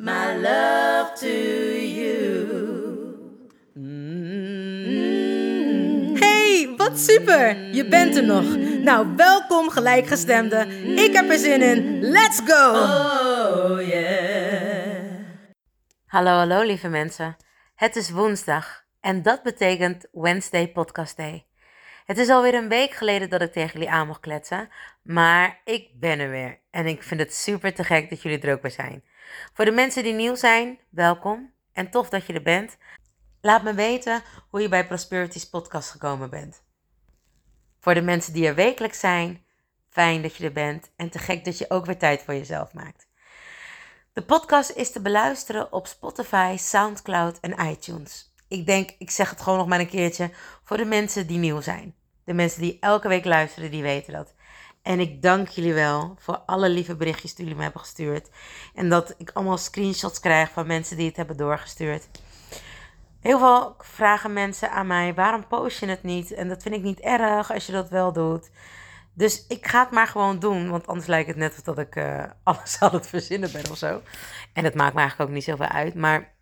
my love to you. Hey, wat super! Je bent er nog. Nou, welkom gelijkgestemde. Ik heb er zin in. Let's go! Oh yeah. Hallo, hallo lieve mensen. Het is woensdag en dat betekent Wednesday Podcast Day. Het is alweer een week geleden dat ik tegen jullie aan mocht kletsen, maar ik ben er weer en ik vind het super te gek dat jullie er ook bij zijn. Voor de mensen die nieuw zijn, welkom en tof dat je er bent. Laat me weten hoe je bij Prosperity's podcast gekomen bent. Voor de mensen die er wekelijks zijn, fijn dat je er bent en te gek dat je ook weer tijd voor jezelf maakt. De podcast is te beluisteren op Spotify, SoundCloud en iTunes. Ik denk, ik zeg het gewoon nog maar een keertje voor de mensen die nieuw zijn. De mensen die elke week luisteren, die weten dat. En ik dank jullie wel voor alle lieve berichtjes die jullie me hebben gestuurd. En dat ik allemaal screenshots krijg van mensen die het hebben doorgestuurd. Heel veel vragen mensen aan mij: waarom post je het niet? En dat vind ik niet erg als je dat wel doet. Dus ik ga het maar gewoon doen, want anders lijkt het net of dat ik eh, alles aan het verzinnen ben of zo. En dat maakt me eigenlijk ook niet zoveel uit. Maar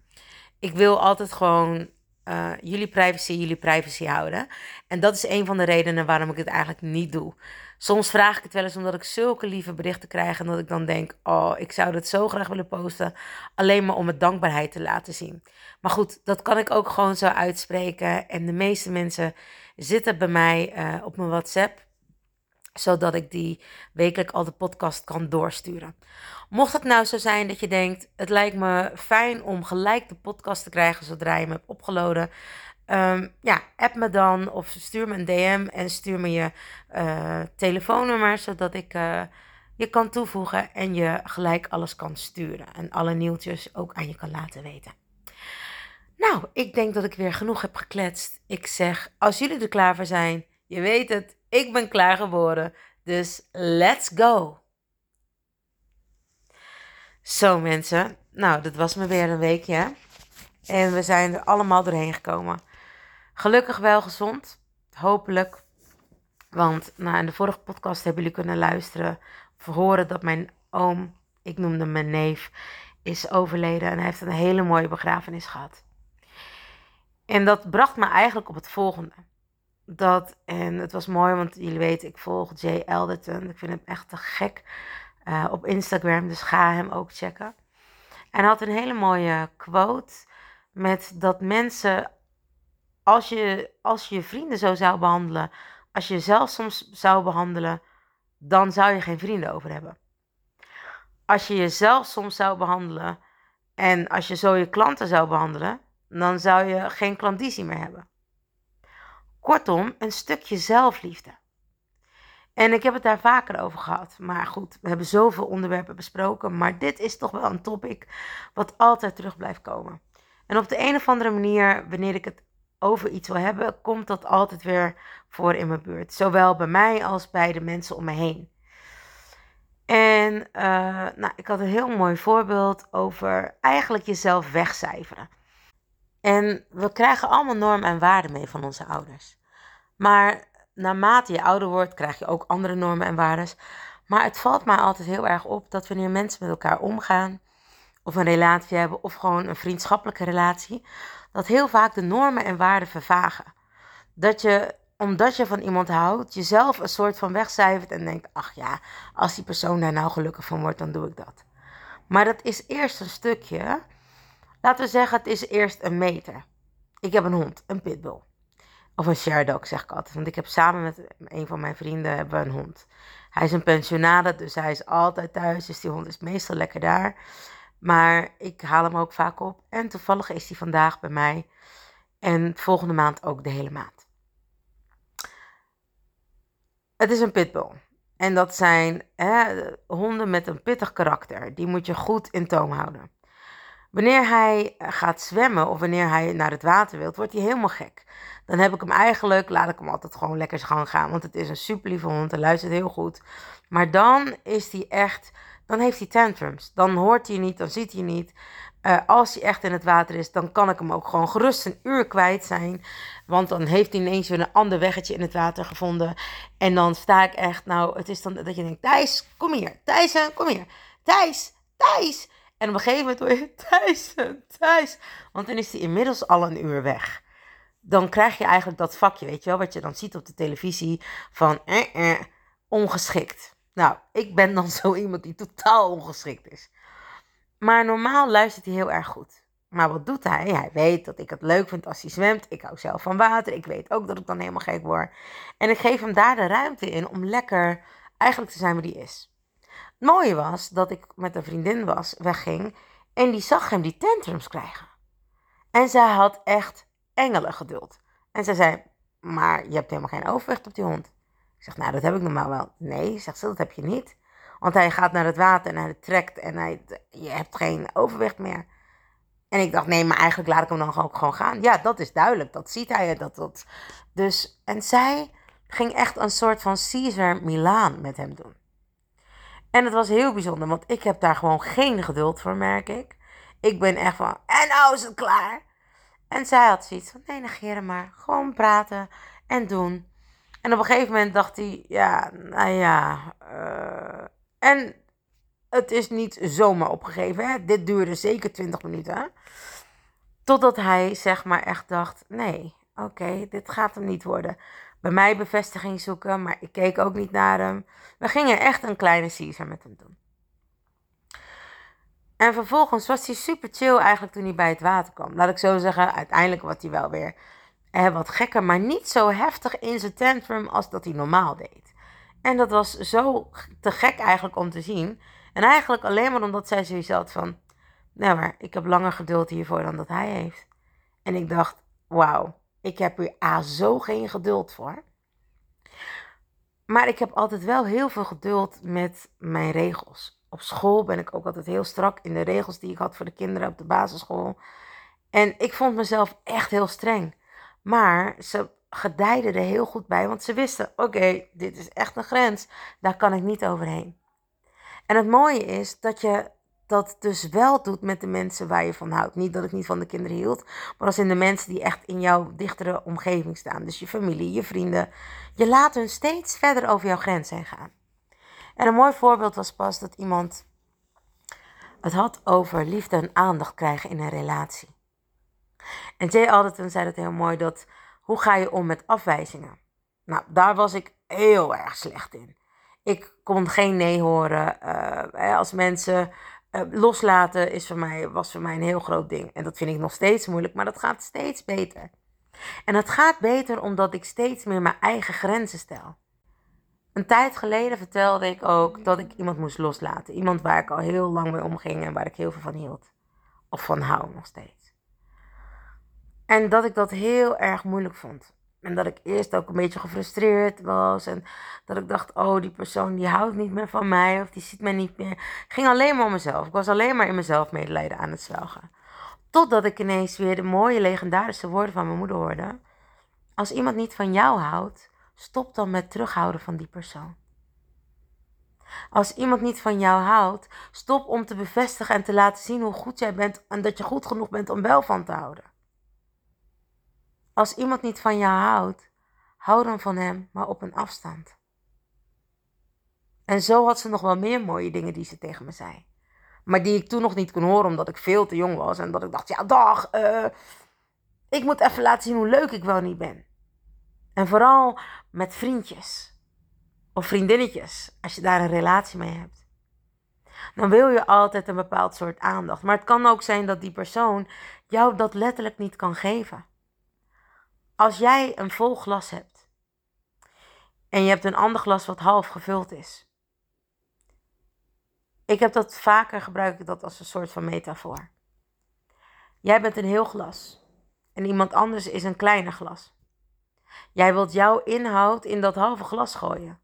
ik wil altijd gewoon eh, jullie privacy, jullie privacy houden. En dat is een van de redenen waarom ik het eigenlijk niet doe. Soms vraag ik het wel eens omdat ik zulke lieve berichten krijg en dat ik dan denk: oh, ik zou dit zo graag willen posten, alleen maar om het dankbaarheid te laten zien. Maar goed, dat kan ik ook gewoon zo uitspreken. En de meeste mensen zitten bij mij eh, op mijn WhatsApp zodat ik die wekelijk al de podcast kan doorsturen. Mocht het nou zo zijn dat je denkt, het lijkt me fijn om gelijk de podcast te krijgen zodra je hem hebt opgeladen. Um, ja, app me dan of stuur me een DM en stuur me je uh, telefoonnummer, zodat ik uh, je kan toevoegen en je gelijk alles kan sturen. En alle nieuwtjes ook aan je kan laten weten. Nou, ik denk dat ik weer genoeg heb gekletst. Ik zeg, als jullie er klaar voor zijn, je weet het, ik ben klaar geworden. Dus let's go. Zo mensen, nou dat was me weer een weekje. En we zijn er allemaal doorheen gekomen. Gelukkig wel gezond, hopelijk. Want nou, in de vorige podcast hebben jullie kunnen luisteren of horen dat mijn oom, ik noemde mijn neef, is overleden. En hij heeft een hele mooie begrafenis gehad. En dat bracht me eigenlijk op het volgende dat, en het was mooi, want jullie weten, ik volg Jay Elderton. Ik vind hem echt te gek uh, op Instagram, dus ga hem ook checken. En hij had een hele mooie quote met dat mensen, als je, als je je vrienden zo zou behandelen, als je jezelf soms zou behandelen, dan zou je geen vrienden over hebben. Als je jezelf soms zou behandelen en als je zo je klanten zou behandelen, dan zou je geen klandizie meer hebben. Kortom, een stukje zelfliefde. En ik heb het daar vaker over gehad. Maar goed, we hebben zoveel onderwerpen besproken. Maar dit is toch wel een topic wat altijd terug blijft komen. En op de een of andere manier, wanneer ik het over iets wil hebben, komt dat altijd weer voor in mijn buurt. Zowel bij mij als bij de mensen om me heen. En uh, nou, ik had een heel mooi voorbeeld over eigenlijk jezelf wegcijferen. En we krijgen allemaal normen en waarden mee van onze ouders. Maar naarmate je ouder wordt, krijg je ook andere normen en waarden. Maar het valt mij altijd heel erg op dat wanneer mensen met elkaar omgaan, of een relatie hebben, of gewoon een vriendschappelijke relatie, dat heel vaak de normen en waarden vervagen. Dat je, omdat je van iemand houdt, jezelf een soort van wegcijfert en denkt: ach ja, als die persoon daar nou gelukkig van wordt, dan doe ik dat. Maar dat is eerst een stukje. Laten we zeggen, het is eerst een meter. ik heb een hond, een pitbull. Of een sherdog zeg ik altijd. Want ik heb samen met een van mijn vrienden hebben we een hond. Hij is een pensionade, dus hij is altijd thuis. Dus die hond is meestal lekker daar. Maar ik haal hem ook vaak op. En toevallig is hij vandaag bij mij. En volgende maand ook de hele maand. Het is een pitbull. En dat zijn hè, honden met een pittig karakter. Die moet je goed in toom houden. Wanneer hij gaat zwemmen of wanneer hij naar het water wilt, wordt hij helemaal gek. Dan heb ik hem eigenlijk, laat ik hem altijd gewoon lekker gang gaan. Want het is een super lieve hond, hij luistert heel goed. Maar dan is hij echt, dan heeft hij tantrums. Dan hoort hij niet, dan ziet hij niet. Uh, als hij echt in het water is, dan kan ik hem ook gewoon gerust een uur kwijt zijn. Want dan heeft hij ineens weer een ander weggetje in het water gevonden. En dan sta ik echt, nou, het is dan dat je denkt, Thijs, kom hier. Thijs, kom hier. Thijs, Thijs. En op een gegeven moment hoor je, Thijs, Thijs. Want dan is hij inmiddels al een uur weg. Dan krijg je eigenlijk dat vakje, weet je wel, wat je dan ziet op de televisie van eh, eh, ongeschikt. Nou, ik ben dan zo iemand die totaal ongeschikt is. Maar normaal luistert hij heel erg goed. Maar wat doet hij? Hij weet dat ik het leuk vind als hij zwemt. Ik hou zelf van water. Ik weet ook dat ik dan helemaal gek word. En ik geef hem daar de ruimte in om lekker eigenlijk te zijn waar hij is. Het mooie was dat ik met een vriendin was, wegging. En die zag hem die tantrums krijgen. En zij had echt engelen geduld. En zij zei, maar je hebt helemaal geen overwicht op die hond. Ik zeg, nou dat heb ik normaal wel. Nee, zegt ze, dat heb je niet. Want hij gaat naar het water en hij trekt en hij, je hebt geen overwicht meer. En ik dacht, nee, maar eigenlijk laat ik hem dan ook gewoon gaan. Ja, dat is duidelijk. Dat ziet hij. Dat, dat. Dus, en zij ging echt een soort van Caesar Milaan met hem doen. En het was heel bijzonder, want ik heb daar gewoon geen geduld voor, merk ik. Ik ben echt van, en nou is het klaar. En zij had zoiets van, nee, negeren maar. Gewoon praten en doen. En op een gegeven moment dacht hij, ja, nou ja. Uh, en het is niet zomaar opgegeven. Hè? Dit duurde zeker 20 minuten. Totdat hij zeg maar echt dacht: nee, oké, dit gaat hem niet worden. Bij mij bevestiging zoeken, maar ik keek ook niet naar hem. We gingen echt een kleine Caesar met hem doen. En vervolgens was hij super chill eigenlijk toen hij bij het water kwam. Laat ik zo zeggen, uiteindelijk was hij wel weer eh, wat gekker, maar niet zo heftig in zijn tantrum als dat hij normaal deed. En dat was zo te gek eigenlijk om te zien. En eigenlijk alleen maar omdat zij zoiets had van... Nou maar, ik heb langer geduld hiervoor dan dat hij heeft. En ik dacht, wauw, ik heb hier A zo geen geduld voor. Maar ik heb altijd wel heel veel geduld met mijn regels. Op school ben ik ook altijd heel strak in de regels die ik had voor de kinderen op de basisschool. En ik vond mezelf echt heel streng. Maar ze gedijden er heel goed bij, want ze wisten: oké, dit is echt een grens, daar kan ik niet overheen. En het mooie is dat je dat dus wel doet met de mensen waar je van houdt. Niet dat ik niet van de kinderen hield, maar als in de mensen die echt in jouw dichtere omgeving staan. Dus je familie, je vrienden. Je laat hun steeds verder over jouw grens heen gaan. En een mooi voorbeeld was pas dat iemand het had over liefde en aandacht krijgen in een relatie. En Jay Alderton zei dat heel mooi, dat hoe ga je om met afwijzingen? Nou, daar was ik heel erg slecht in. Ik kon geen nee horen. Uh, als mensen uh, loslaten is voor mij, was voor mij een heel groot ding. En dat vind ik nog steeds moeilijk, maar dat gaat steeds beter. En het gaat beter omdat ik steeds meer mijn eigen grenzen stel. Een tijd geleden vertelde ik ook dat ik iemand moest loslaten. Iemand waar ik al heel lang mee omging en waar ik heel veel van hield. Of van hou nog steeds. En dat ik dat heel erg moeilijk vond. En dat ik eerst ook een beetje gefrustreerd was. En dat ik dacht, oh, die persoon die houdt niet meer van mij. Of die ziet mij niet meer. Ik ging alleen maar om mezelf. Ik was alleen maar in mezelf medelijden aan het zwelgen. Totdat ik ineens weer de mooie legendarische woorden van mijn moeder hoorde. Als iemand niet van jou houdt, stop dan met terughouden van die persoon. Als iemand niet van jou houdt, stop om te bevestigen en te laten zien hoe goed jij bent en dat je goed genoeg bent om wel van te houden. Als iemand niet van jou houdt, hou dan van hem, maar op een afstand. En zo had ze nog wel meer mooie dingen die ze tegen me zei. Maar die ik toen nog niet kon horen omdat ik veel te jong was. En dat ik dacht, ja dag, uh, ik moet even laten zien hoe leuk ik wel niet ben. En vooral met vriendjes of vriendinnetjes, als je daar een relatie mee hebt. Dan wil je altijd een bepaald soort aandacht. Maar het kan ook zijn dat die persoon jou dat letterlijk niet kan geven. Als jij een vol glas hebt en je hebt een ander glas wat half gevuld is. Ik heb dat vaker gebruik ik dat als een soort van metafoor. Jij bent een heel glas en iemand anders is een kleiner glas. Jij wilt jouw inhoud in dat halve glas gooien.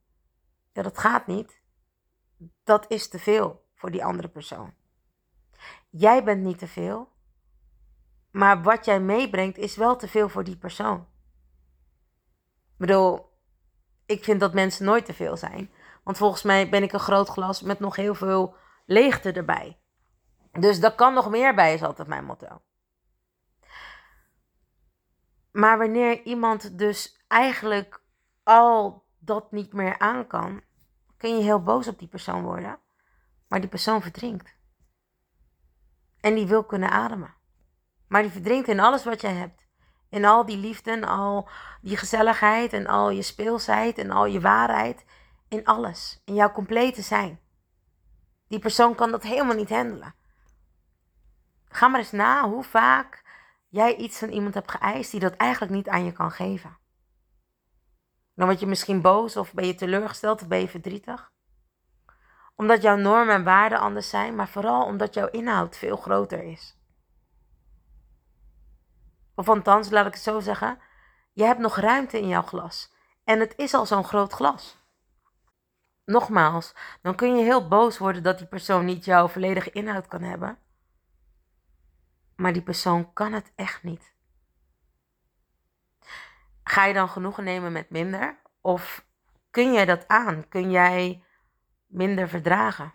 Ja, dat gaat niet. Dat is te veel voor die andere persoon. Jij bent niet te veel, maar wat jij meebrengt is wel te veel voor die persoon. Ik bedoel, ik vind dat mensen nooit te veel zijn. Want volgens mij ben ik een groot glas met nog heel veel leegte erbij. Dus daar kan nog meer bij, is altijd mijn motto. Maar wanneer iemand dus eigenlijk al dat niet meer aan kan, kun je heel boos op die persoon worden. Maar die persoon verdrinkt. En die wil kunnen ademen. Maar die verdrinkt in alles wat jij hebt. In al die liefde en al die gezelligheid en al je speelsheid en al je waarheid. In alles. In jouw complete zijn. Die persoon kan dat helemaal niet handelen. Ga maar eens na hoe vaak jij iets van iemand hebt geëist die dat eigenlijk niet aan je kan geven. Dan word je misschien boos of ben je teleurgesteld of ben je verdrietig. Omdat jouw normen en waarden anders zijn, maar vooral omdat jouw inhoud veel groter is. Of althans, laat ik het zo zeggen, je hebt nog ruimte in jouw glas. En het is al zo'n groot glas. Nogmaals, dan kun je heel boos worden dat die persoon niet jouw volledige inhoud kan hebben. Maar die persoon kan het echt niet. Ga je dan genoegen nemen met minder? Of kun jij dat aan? Kun jij minder verdragen?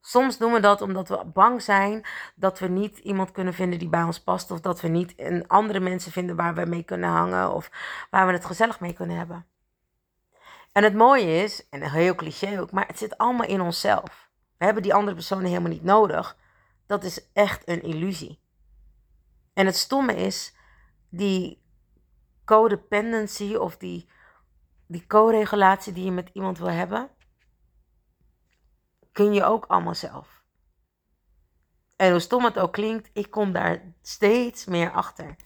Soms doen we dat omdat we bang zijn dat we niet iemand kunnen vinden die bij ons past. Of dat we niet een andere mensen vinden waar we mee kunnen hangen. Of waar we het gezellig mee kunnen hebben. En het mooie is, en heel cliché ook, maar het zit allemaal in onszelf. We hebben die andere personen helemaal niet nodig. Dat is echt een illusie. En het stomme is, die codependency of die, die co-regulatie die je met iemand wil hebben, kun je ook allemaal zelf. En hoe stom het ook klinkt, ik kom daar steeds meer achter.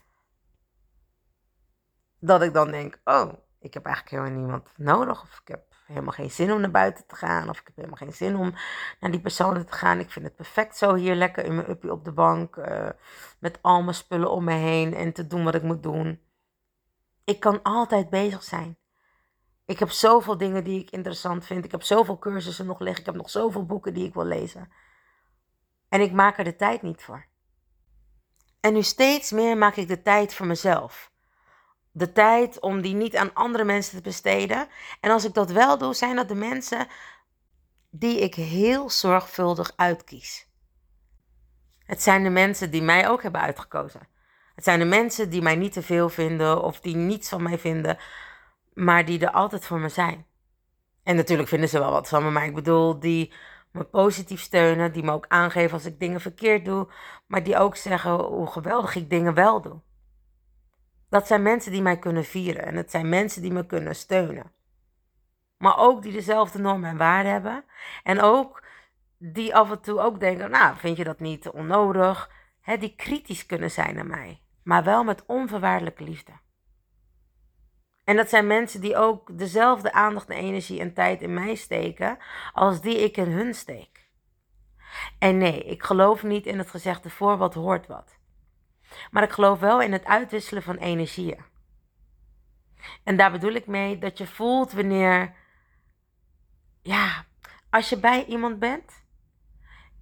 Dat ik dan denk, oh, ik heb eigenlijk helemaal niemand nodig. Of ik heb helemaal geen zin om naar buiten te gaan. Of ik heb helemaal geen zin om naar die personen te gaan. Ik vind het perfect zo hier lekker in mijn uppie op de bank. Uh, met al mijn spullen om me heen en te doen wat ik moet doen. Ik kan altijd bezig zijn. Ik heb zoveel dingen die ik interessant vind. Ik heb zoveel cursussen nog liggen. Ik heb nog zoveel boeken die ik wil lezen. En ik maak er de tijd niet voor. En nu steeds meer maak ik de tijd voor mezelf. De tijd om die niet aan andere mensen te besteden. En als ik dat wel doe, zijn dat de mensen die ik heel zorgvuldig uitkies. Het zijn de mensen die mij ook hebben uitgekozen. Het zijn de mensen die mij niet te veel vinden of die niets van mij vinden, maar die er altijd voor me zijn. En natuurlijk vinden ze wel wat van me, maar ik bedoel, die me positief steunen, die me ook aangeven als ik dingen verkeerd doe, maar die ook zeggen hoe geweldig ik dingen wel doe. Dat zijn mensen die mij kunnen vieren en het zijn mensen die me kunnen steunen. Maar ook die dezelfde normen en waarden hebben. En ook die af en toe ook denken, nou, vind je dat niet onnodig? Die kritisch kunnen zijn naar mij, maar wel met onvoorwaardelijke liefde. En dat zijn mensen die ook dezelfde aandacht en energie en tijd in mij steken als die ik in hun steek. En nee, ik geloof niet in het gezegde voor wat hoort wat. Maar ik geloof wel in het uitwisselen van energieën. En daar bedoel ik mee dat je voelt wanneer, ja, als je bij iemand bent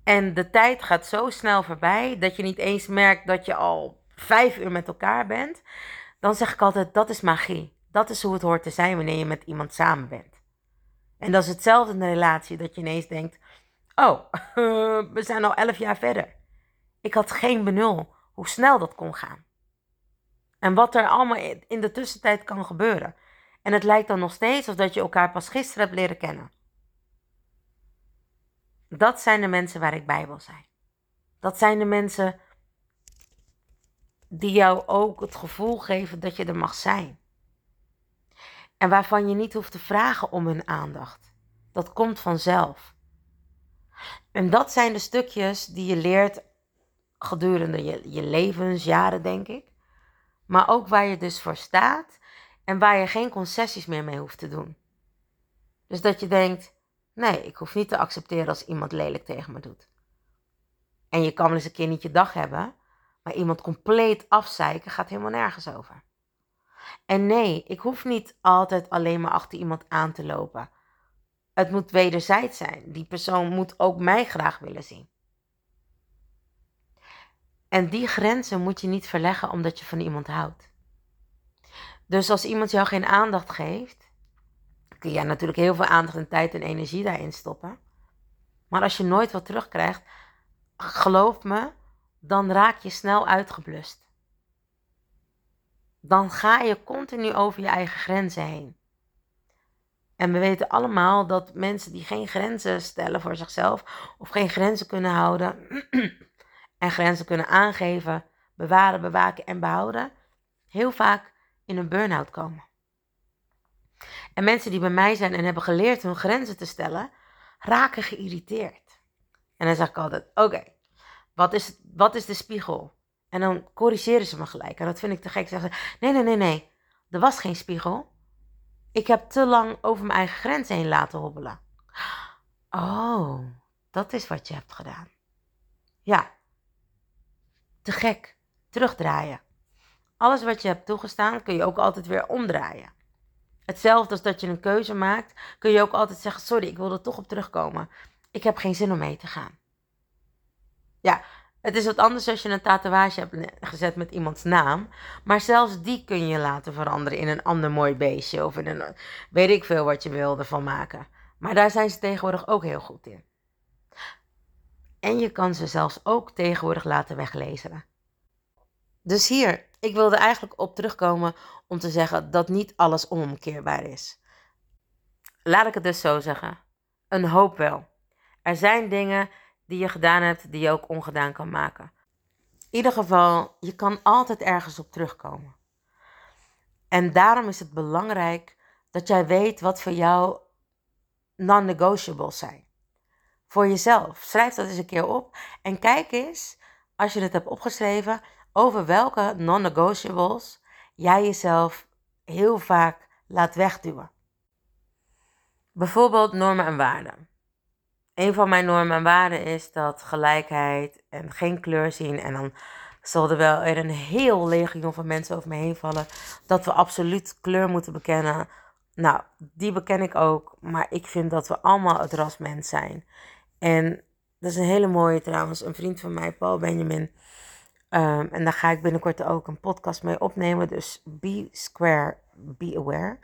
en de tijd gaat zo snel voorbij dat je niet eens merkt dat je al vijf uur met elkaar bent, dan zeg ik altijd: dat is magie. Dat is hoe het hoort te zijn wanneer je met iemand samen bent. En dat is hetzelfde in een relatie, dat je ineens denkt: oh, we zijn al elf jaar verder. Ik had geen benul hoe snel dat kon gaan. En wat er allemaal in de tussentijd kan gebeuren. En het lijkt dan nog steeds alsof dat je elkaar pas gisteren hebt leren kennen. Dat zijn de mensen waar ik bij wil zijn. Dat zijn de mensen die jou ook het gevoel geven dat je er mag zijn. En waarvan je niet hoeft te vragen om hun aandacht. Dat komt vanzelf. En dat zijn de stukjes die je leert gedurende je, je levensjaren, denk ik. maar ook waar je dus voor staat en waar je geen concessies meer mee hoeft te doen. Dus dat je denkt, nee, ik hoef niet te accepteren als iemand lelijk tegen me doet. En je kan wel eens een keer niet je dag hebben, maar iemand compleet afzeiken gaat helemaal nergens over. En nee, ik hoef niet altijd alleen maar achter iemand aan te lopen. Het moet wederzijds zijn. Die persoon moet ook mij graag willen zien. En die grenzen moet je niet verleggen omdat je van iemand houdt. Dus als iemand jou geen aandacht geeft, kun je natuurlijk heel veel aandacht en tijd en energie daarin stoppen. Maar als je nooit wat terugkrijgt, geloof me, dan raak je snel uitgeblust. Dan ga je continu over je eigen grenzen heen. En we weten allemaal dat mensen die geen grenzen stellen voor zichzelf of geen grenzen kunnen houden en grenzen kunnen aangeven, bewaren, bewaken en behouden, heel vaak in een burn-out komen. En mensen die bij mij zijn en hebben geleerd hun grenzen te stellen, raken geïrriteerd. En dan zeg ik altijd: Oké, wat, is, wat is de spiegel? En dan corrigeren ze me gelijk. En dat vind ik te gek. Zeggen ze: Nee, nee, nee, nee. Er was geen spiegel. Ik heb te lang over mijn eigen grenzen heen laten hobbelen. Oh, dat is wat je hebt gedaan. Ja, te gek. Terugdraaien. Alles wat je hebt toegestaan kun je ook altijd weer omdraaien. Hetzelfde als dat je een keuze maakt, kun je ook altijd zeggen: Sorry, ik wil er toch op terugkomen. Ik heb geen zin om mee te gaan. Ja, het is wat anders als je een tatoeage hebt gezet met iemands naam. Maar zelfs die kun je laten veranderen in een ander mooi beestje. Of in een, weet ik veel wat je wil ervan maken. Maar daar zijn ze tegenwoordig ook heel goed in. En je kan ze zelfs ook tegenwoordig laten weglezen. Dus hier, ik wilde eigenlijk op terugkomen om te zeggen dat niet alles onomkeerbaar is. Laat ik het dus zo zeggen. Een hoop wel. Er zijn dingen die je gedaan hebt die je ook ongedaan kan maken. In ieder geval, je kan altijd ergens op terugkomen. En daarom is het belangrijk dat jij weet wat voor jou non-negotiables zijn. Voor jezelf. Schrijf dat eens een keer op en kijk eens, als je het hebt opgeschreven, over welke non-negotiables jij jezelf heel vaak laat wegduwen. Bijvoorbeeld normen en waarden. Een van mijn normen en waarden is dat gelijkheid en geen kleur zien. En dan zal er wel er een heel legioen van mensen over me heen vallen. Dat we absoluut kleur moeten bekennen. Nou, die beken ik ook. Maar ik vind dat we allemaal het ras mens zijn. En dat is een hele mooie trouwens. Een vriend van mij, Paul Benjamin. Um, en daar ga ik binnenkort ook een podcast mee opnemen. Dus be square, be aware.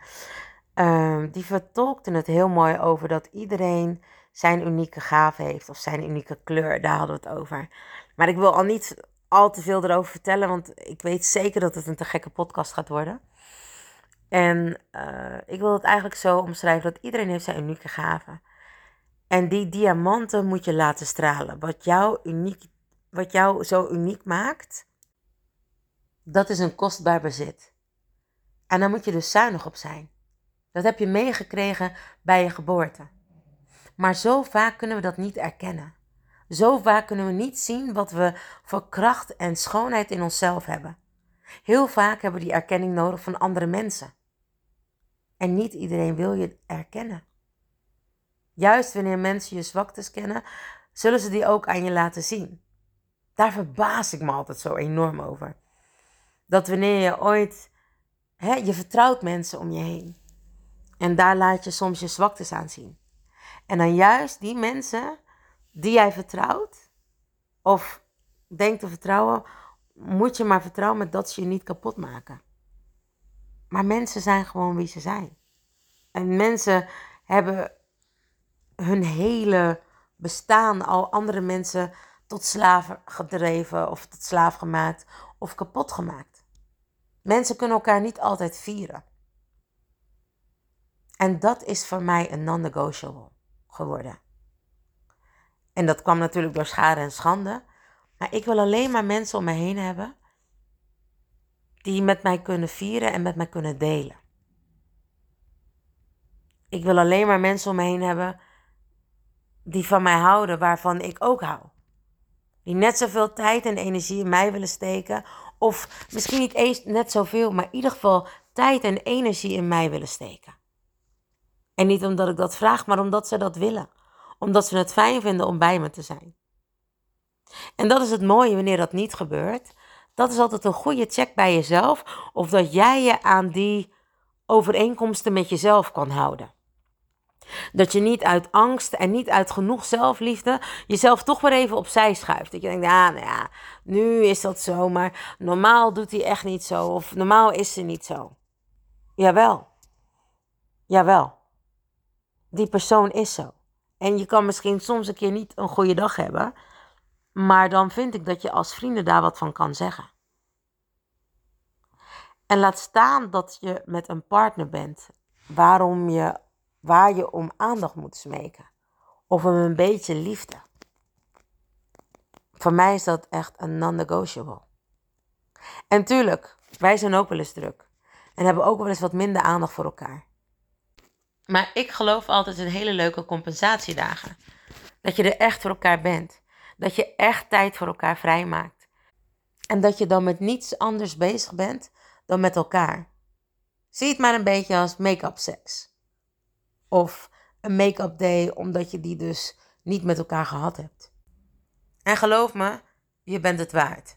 Um, die vertolkte het heel mooi over dat iedereen zijn unieke gave heeft of zijn unieke kleur. Daar hadden we het over. Maar ik wil al niet al te veel erover vertellen, want ik weet zeker dat het een te gekke podcast gaat worden. En uh, ik wil het eigenlijk zo omschrijven dat iedereen heeft zijn unieke gave. En die diamanten moet je laten stralen. Wat jou, uniek, wat jou zo uniek maakt, dat is een kostbaar bezit. En daar moet je dus zuinig op zijn. Dat heb je meegekregen bij je geboorte. Maar zo vaak kunnen we dat niet erkennen. Zo vaak kunnen we niet zien wat we voor kracht en schoonheid in onszelf hebben. Heel vaak hebben we die erkenning nodig van andere mensen. En niet iedereen wil je erkennen. Juist wanneer mensen je zwaktes kennen, zullen ze die ook aan je laten zien. Daar verbaas ik me altijd zo enorm over. Dat wanneer je ooit, hè, je vertrouwt mensen om je heen. En daar laat je soms je zwaktes aan zien. En dan juist die mensen die jij vertrouwt, of denkt te vertrouwen, moet je maar vertrouwen met dat ze je niet kapot maken. Maar mensen zijn gewoon wie ze zijn. En mensen hebben hun hele bestaan al andere mensen tot slaaf gedreven of tot slaaf gemaakt of kapot gemaakt. Mensen kunnen elkaar niet altijd vieren. En dat is voor mij een non-negotiable geworden. En dat kwam natuurlijk door schade en schande. Maar ik wil alleen maar mensen om me heen hebben die met mij kunnen vieren en met mij kunnen delen. Ik wil alleen maar mensen om me heen hebben die van mij houden, waarvan ik ook hou. Die net zoveel tijd en energie in mij willen steken Of misschien niet eens net zoveel, maar in ieder geval tijd en energie in mij willen steken. En niet omdat ik dat vraag, maar omdat ze dat willen. Omdat ze het fijn vinden om bij me te zijn. En dat is het mooie wanneer dat niet gebeurt. Dat is altijd een goede check bij jezelf of dat jij je aan die overeenkomsten met jezelf kan houden. Dat je niet uit angst en niet uit genoeg zelfliefde jezelf toch weer even opzij schuift. Dat je denkt, ja, nou ja, nu is dat zo, maar normaal doet hij echt niet zo. Of normaal is ze niet zo. Jawel. Jawel. Die persoon is zo. En je kan misschien soms een keer niet een goede dag hebben. Maar dan vind ik dat je als vrienden daar wat van kan zeggen. En laat staan dat je met een partner bent waarom je, waar je om aandacht moet smeken. Of om een beetje liefde. Voor mij is dat echt een non-negotiable. En tuurlijk, wij zijn ook wel eens druk. En hebben ook wel eens wat minder aandacht voor elkaar. Maar ik geloof altijd in hele leuke compensatiedagen. Dat je er echt voor elkaar bent. Dat je echt tijd voor elkaar vrijmaakt. En dat je dan met niets anders bezig bent dan met elkaar. Zie het maar een beetje als make-up seks. Of een make-up day omdat je die dus niet met elkaar gehad hebt. En geloof me, je bent het waard.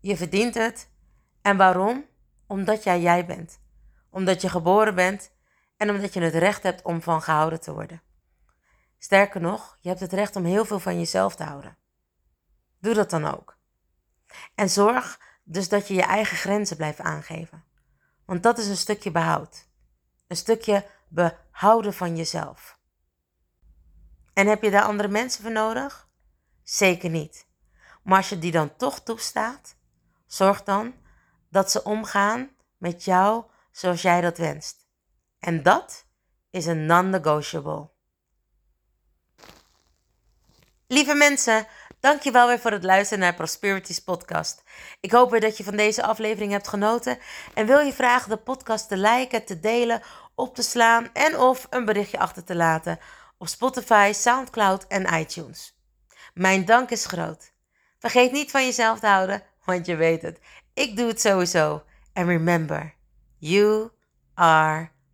Je verdient het. En waarom? Omdat jij jij bent. Omdat je geboren bent en omdat je het recht hebt om van gehouden te worden. Sterker nog, je hebt het recht om heel veel van jezelf te houden. Doe dat dan ook. En zorg dus dat je je eigen grenzen blijft aangeven. Want dat is een stukje behoud. Een stukje behouden van jezelf. En heb je daar andere mensen voor nodig? Zeker niet. Maar als je die dan toch toestaat, zorg dan dat ze omgaan met jou zoals jij dat wenst. En dat is een non-negotiable. Lieve mensen, Dankjewel weer voor het luisteren naar Prosperities podcast. Ik hoop weer dat je van deze aflevering hebt genoten en wil je vragen de podcast te liken, te delen, op te slaan en of een berichtje achter te laten op Spotify, SoundCloud en iTunes. Mijn dank is groot. Vergeet niet van jezelf te houden, want je weet het. Ik doe het sowieso. And remember, you are